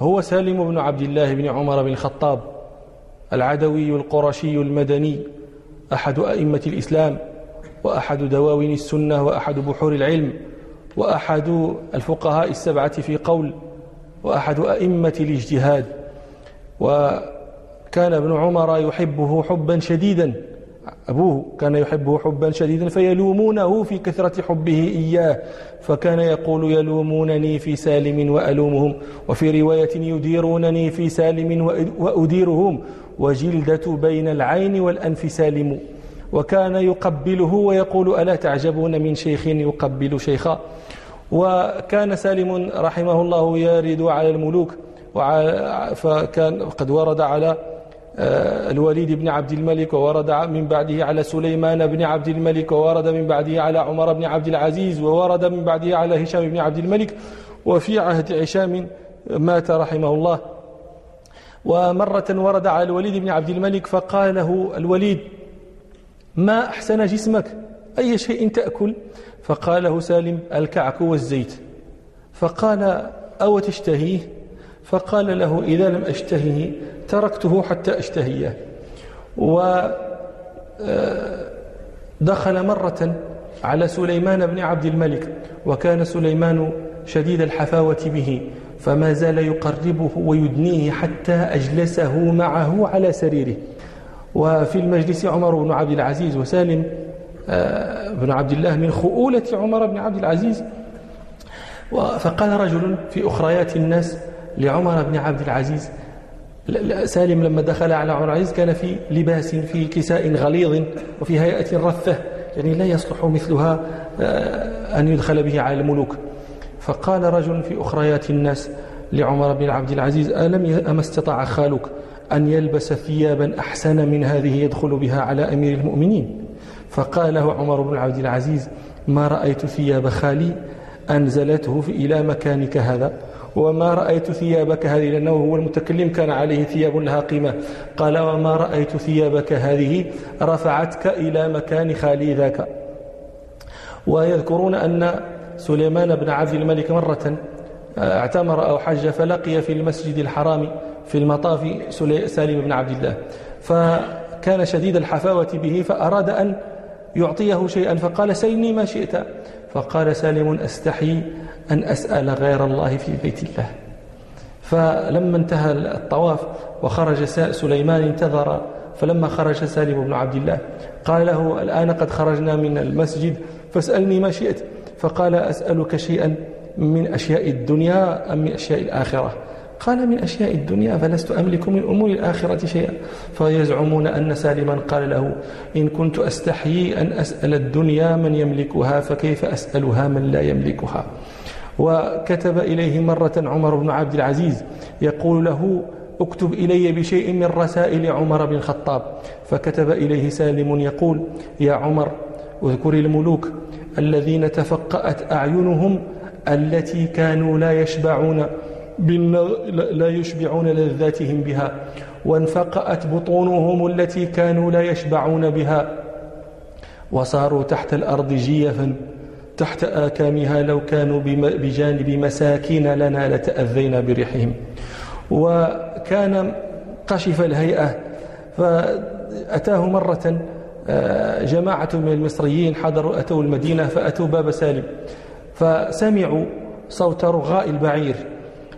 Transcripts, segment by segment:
هو سالم بن عبد الله بن عمر بن الخطاب العدوي القرشي المدني أحد أئمة الإسلام وأحد دواوين السنة وأحد بحور العلم وأحد الفقهاء السبعة في قول وأحد أئمة الاجتهاد. وكان ابن عمر يحبه حبا شديدا. أبوه كان يحبه حبا شديدا فيلومونه في كثرة حبه إياه فكان يقول يلومونني في سالم وألومهم وفي رواية يديرونني في سالم وأديرهم وجلدة بين العين والأنف سالم. وكان يقبله ويقول ألا تعجبون من شيخ يقبل شيخا؟ وكان سالم رحمه الله يرد على الملوك فكان قد ورد على الوليد بن عبد الملك وورد من بعده على سليمان بن عبد الملك وورد من بعده على عمر بن عبد العزيز وورد من بعده على هشام بن عبد الملك. وفي عهد هشام مات رحمه الله. ومرة ورد على الوليد بن عبد الملك فقال له الوليد ما أحسن جسمك؟ أي شيء تأكل؟ فقال له سالم الكعك والزيت. فقال أو تشتهيه فقال له إذا لم أشتهيه تركته حتى أشتهيه. ودخل آه، مرة على سليمان بن عبد الملك وكان سليمان شديد الحفاوة به فما زال يقربه ويدنيه حتى أجلسه معه على سريره. وفي المجلس عمر بن عبد العزيز وسالم آه، بن عبد الله من خؤولة عمر بن عبد العزيز. فقال رجل في أخريات الناس لعمر بن عبد العزيز. سالم لما دخل على عمر العزيز كان في لباس في كساء غليظ وفي هيئة رثة يعني لا يصلح مثلها آه، أن يدخل به على الملوك. فقال رجل في أخريات الناس لعمر بن عبد العزيز ألم أما استطاع خالك أن يلبس ثيابا أحسن من هذه يدخل بها على أمير المؤمنين؟ فقال له عمر بن عبد العزيز ما رأيت ثياب خالي أنزلته إلى مكانك هذا؟ وما رأيت ثيابك هذه لأنه هو المتكلم كان عليه ثياب لها قيمة. قال وما رأيت ثيابك هذه رفعتك إلى مكان خالي ذاك. ويذكرون أن سليمان بن عبد الملك مرة اعتمر أو حج فلقي في المسجد الحرام في المطاف سالم بن عبد الله. فكان شديد الحفاوة به فأراد أن يعطيه شيئا فقال سلني ما شئت. فقال سالم أستحي أن أسأل غير الله في بيت الله. فلما انتهى الطواف وخرج سليمان انتظر فلما خرج سالم بن عبد الله قال له الآن قد خرجنا من المسجد فاسألني ما شئت. فقال أسألك شيئا من أشياء الدنيا أم من أشياء الآخرة؟ قال من أشياء الدنيا فلست أملك من أمور الآخرة شيئا. فيزعمون أن سالما قال له إن كنت أستحيي أن أسأل الدنيا من يملكها فكيف أسألها من لا يملكها؟ وكتب إليه مرة عمر بن عبد العزيز يقول له اكتب إلي بشيء من رسائل عمر بن الخطاب. فكتب إليه سالم يقول يا عمر اذكر الملوك الذين تفقأت أعينهم التي كانوا لا يشبعون لا يشبعون لذاتهم بها وانفقأت بطونهم التي كانوا لا يشبعون بها وصاروا تحت الأرض جيفا. تحت آكامها لو كانوا بجانب مساكين لنا لتأذينا بريحهم. وكان قشف الهيئة فأتاه مرة آه، جماعة من المصريين حضروا أتوا المدينة فأتوا باب سالم. فسمعوا صوت رغاء البعير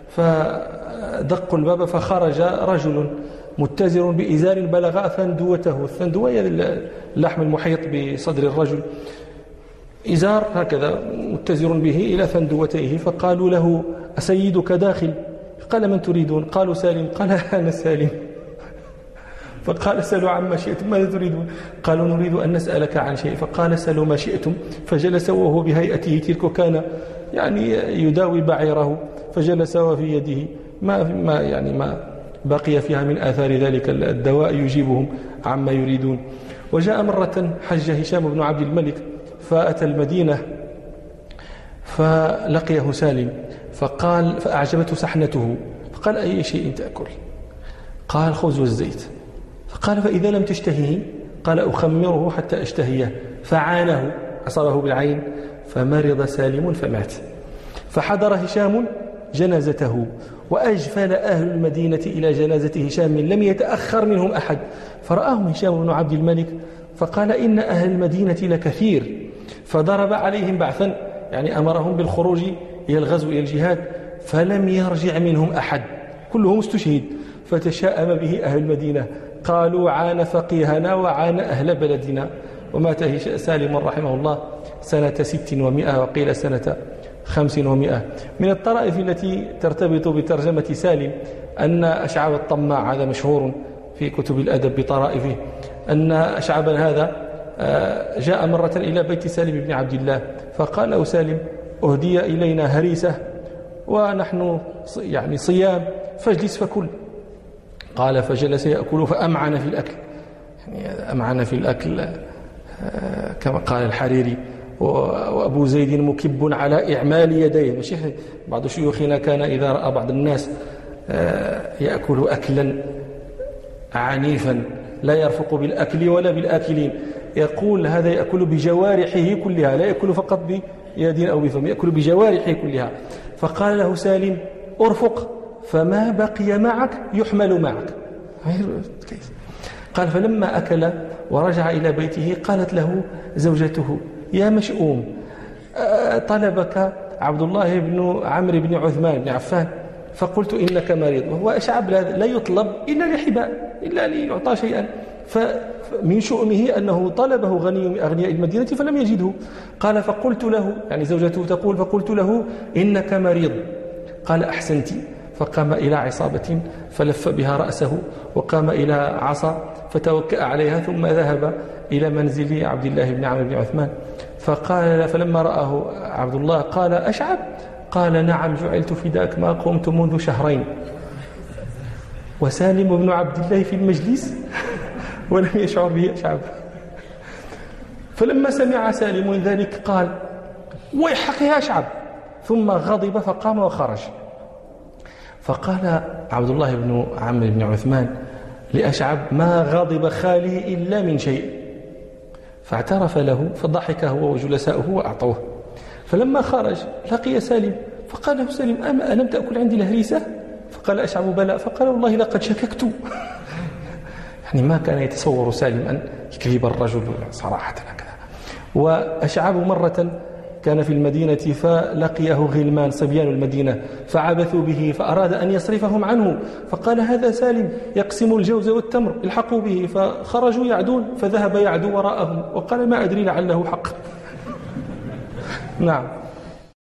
فدقوا الباب فخرج رجل متزر بإزار بلغ ثندوته الثندوة هي اللحم المحيط بصدر الرجل. إزار هكذا متزر به إلى ثندوتيه فقالوا له أسيدك داخل؟ قال من تريدون؟ قالوا سالم. قال أنا سالم. فقال سلوا عما شئتم ماذا تريدون؟ قالوا نريد أن نسألك عن شيء. فقال سلوا ما شئتم فجلس وهو بهيئته تلك كان يعني يداوي بعيره فجلس وفي يده. ما ما يعني ما بقي فيها من آثار ذلك الدواء يجيبهم عما يريدون. وجاء مرة حج هشام بن عبد الملك فأتى المدينة فلقيه سالم فقال فأعجبته سحنته فقال أي شيء تأكل؟ قال خبز والزيت فقال فإذا لم تشتهيه؟ قال أخمره حتى أشتهيه. فعانه أصابه بالعين فمرض سالم فمات. فحضر هشام جنازته وأجفل أهل المدينة إلى جنازة هشام لم يتأخر منهم أحد. فرآهم هشام بن عبد الملك فقال إن أهل المدينة لكثير. فضرب عليهم بعثا يعني أمرهم بالخروج إلى الغزو إلى الجهاد فلم يرجع منهم أحد كلهم استشهد فتشاءم به أهل المدينة قالوا عان فقيهنا وعان أهل بلدنا ومات سالم رحمه الله سنة ست ومائة وقيل سنة خمس ومائة من الطرائف التي ترتبط بترجمة سالم أن أشعب الطماع هذا مشهور في كتب الأدب بطرائفه أن أشعبا هذا جاء مرة إلى بيت سالم بن عبد الله فقال له سالم أهدي إلينا هريسة ونحن يعني صيام فاجلس فكل. قال فجلس يأكل فأمعن في الأكل. يعني أمعن في الأكل آه، كما قال الحريري. وأبو زيد مكب على إعمال يديه. ماشي بعض شيوخنا كان إذا رأى بعض الناس آه، يأكل أكلا عنيفا لا يرفق بالأكل ولا بالآكلين. يقول هذا يأكل بجوارحه كلها لا يأكل فقط بيد أو بفم يأكل بجوارحه كلها. فقال له سالم أرفق فما بقي معك يحمل معك. قال فلما أكل ورجع إلى بيته قالت له زوجته يا مشؤوم طلبك عبد الله بن عمرو بن عثمان بن عفان؟ فقلت إنك مريض. وهو أشعب لا يطلب إلا لحباء إلا ليعطى شيئا. فمن شؤمه أنه طلبه غني أغنياء المدينة فلم يجده. قال فقلت له يعني زوجته تقول فقلت له إنك مريض. قال أحسنت. فقام إلى عصابة فلف بها رأسه وقام إلى عصا فتوكأ عليها ثم ذهب إلى منزل عبد الله بن عمرو بن عثمان. فقال فلما رآه عبد الله قال أشعب؟ قال نعم جعلت فداك ما قمت منذ شهرين. وسالم بن عبد الله في المجلس؟ ولم يشعر به أشعب فلما سمع سالم ذلك قال ويحق يا أشعب ثم غضب فقام وخرج. فقال عبد الله بن عمرو بن عثمان لأشعب ما غضب خالي إلا من شيء. فاعترف له فضحك هو وجلساؤه وأعطوه. فلما خرج لقي سالم فقال له سالم ألم تأكل عندي الهريسة؟ فقال أشعب بلى. فقال والله لقد شككت. يعني ما كان يتصور سالم أن يكذب الرجل صراحة هكذا. وأشعب مرة كان في المدينة فلقيه غلمان صبيان المدينة فعبثوا به فأراد أن يصرفهم عنه فقال هذا سالم يقسم الجوز والتمر الحقوا به فخرجوا يعدون فذهب يعدو وراءهم وقال ما أدري لعله حق. نعم.